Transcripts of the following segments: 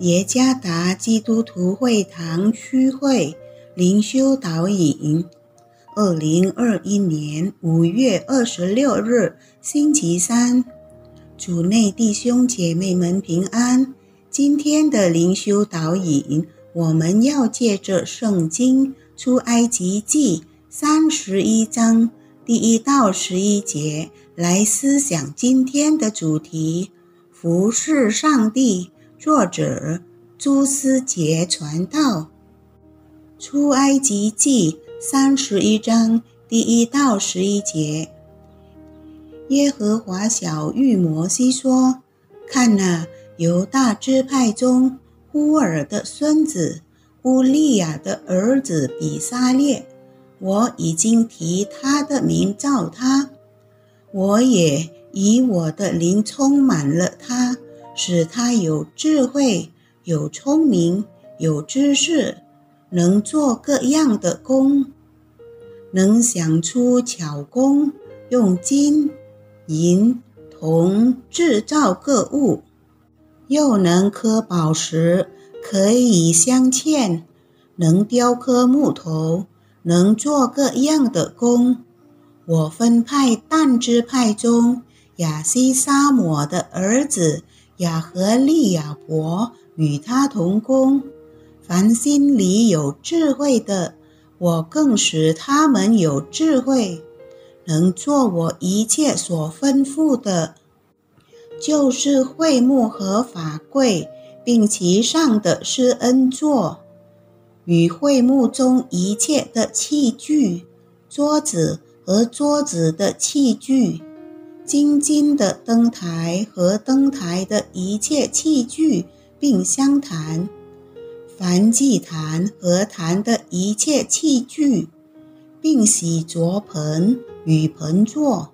耶加达基督徒会堂区会灵修导引，二零二一年五月二十六日星期三，主内弟兄姐妹们平安。今天的灵修导引，我们要借着圣经出埃及记三十一章第一到十一节来思想今天的主题：服侍上帝。作者朱思杰传道，《出埃及记》三十一章第一到十一节。耶和华小玉摩西说：“看哪，犹大支派中乌尔的孙子乌利亚的儿子比撒列，我已经提他的名召他，我也以我的灵充满了他。”使他有智慧、有聪明、有知识，能做各样的工，能想出巧工，用金、银、铜制造各物，又能刻宝石，可以镶嵌，能雕刻木头，能做各样的工。我分派但支派中亚西沙摩的儿子。亚和利亚伯与他同工，凡心里有智慧的，我更使他们有智慧，能做我一切所吩咐的，就是会幕和法柜，并其上的施恩座，与会幕中一切的器具，桌子和桌子的器具。金金的灯台和灯台的一切器具，并相谈；凡祭坛和坛的一切器具，并洗濯盆与盆座；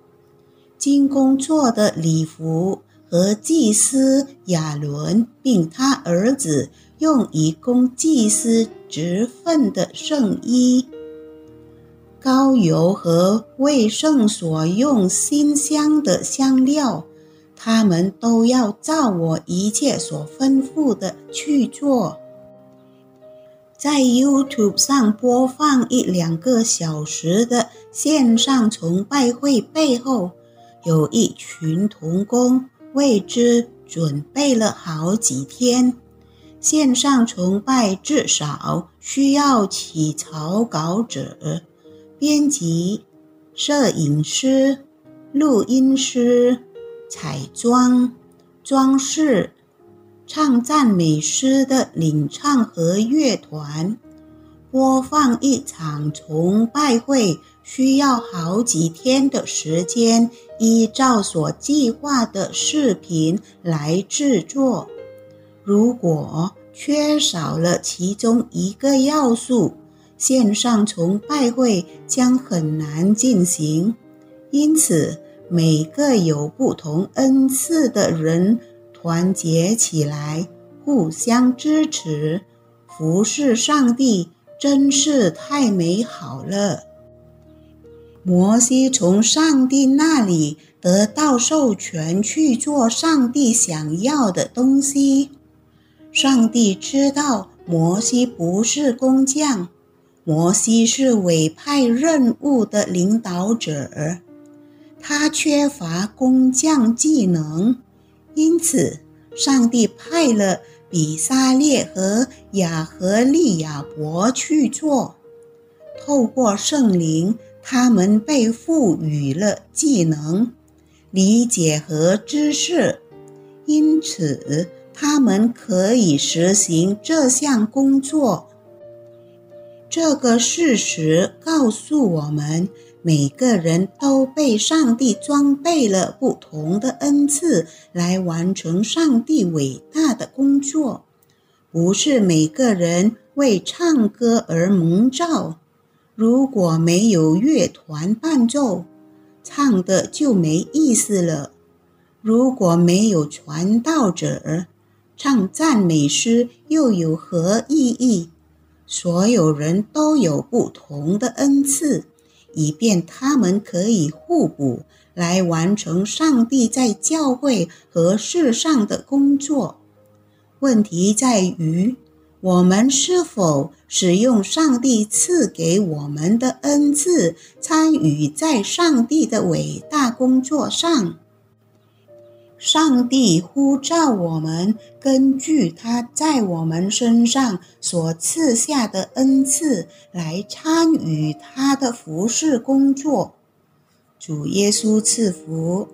金工做的礼服和祭司亚伦并他儿子用以供祭司职分的圣衣。高油和为圣所用馨香的香料，他们都要照我一切所吩咐的去做。在 YouTube 上播放一两个小时的线上崇拜会背后，有一群童工为之准备了好几天。线上崇拜至少需要起草稿纸。编辑、摄影师、录音师、彩妆、装饰、唱赞美诗的领唱和乐团，播放一场崇拜会需要好几天的时间，依照所计划的视频来制作。如果缺少了其中一个要素，线上崇拜会将很难进行，因此每个有不同恩赐的人团结起来，互相支持，服侍上帝，真是太美好了。摩西从上帝那里得到授权去做上帝想要的东西。上帝知道摩西不是工匠。摩西是委派任务的领导者，他缺乏工匠技能，因此上帝派了比萨列和亚和利亚伯去做。透过圣灵，他们被赋予了技能、理解和知识，因此他们可以实行这项工作。这个事实告诉我们，每个人都被上帝装备了不同的恩赐，来完成上帝伟大的工作。不是每个人为唱歌而蒙召。如果没有乐团伴奏，唱的就没意思了；如果没有传道者，唱赞美诗又有何意义？所有人都有不同的恩赐，以便他们可以互补，来完成上帝在教会和世上的工作。问题在于，我们是否使用上帝赐给我们的恩赐，参与在上帝的伟大工作上？上帝呼召我们，根据他在我们身上所赐下的恩赐，来参与他的服饰工作。主耶稣赐福。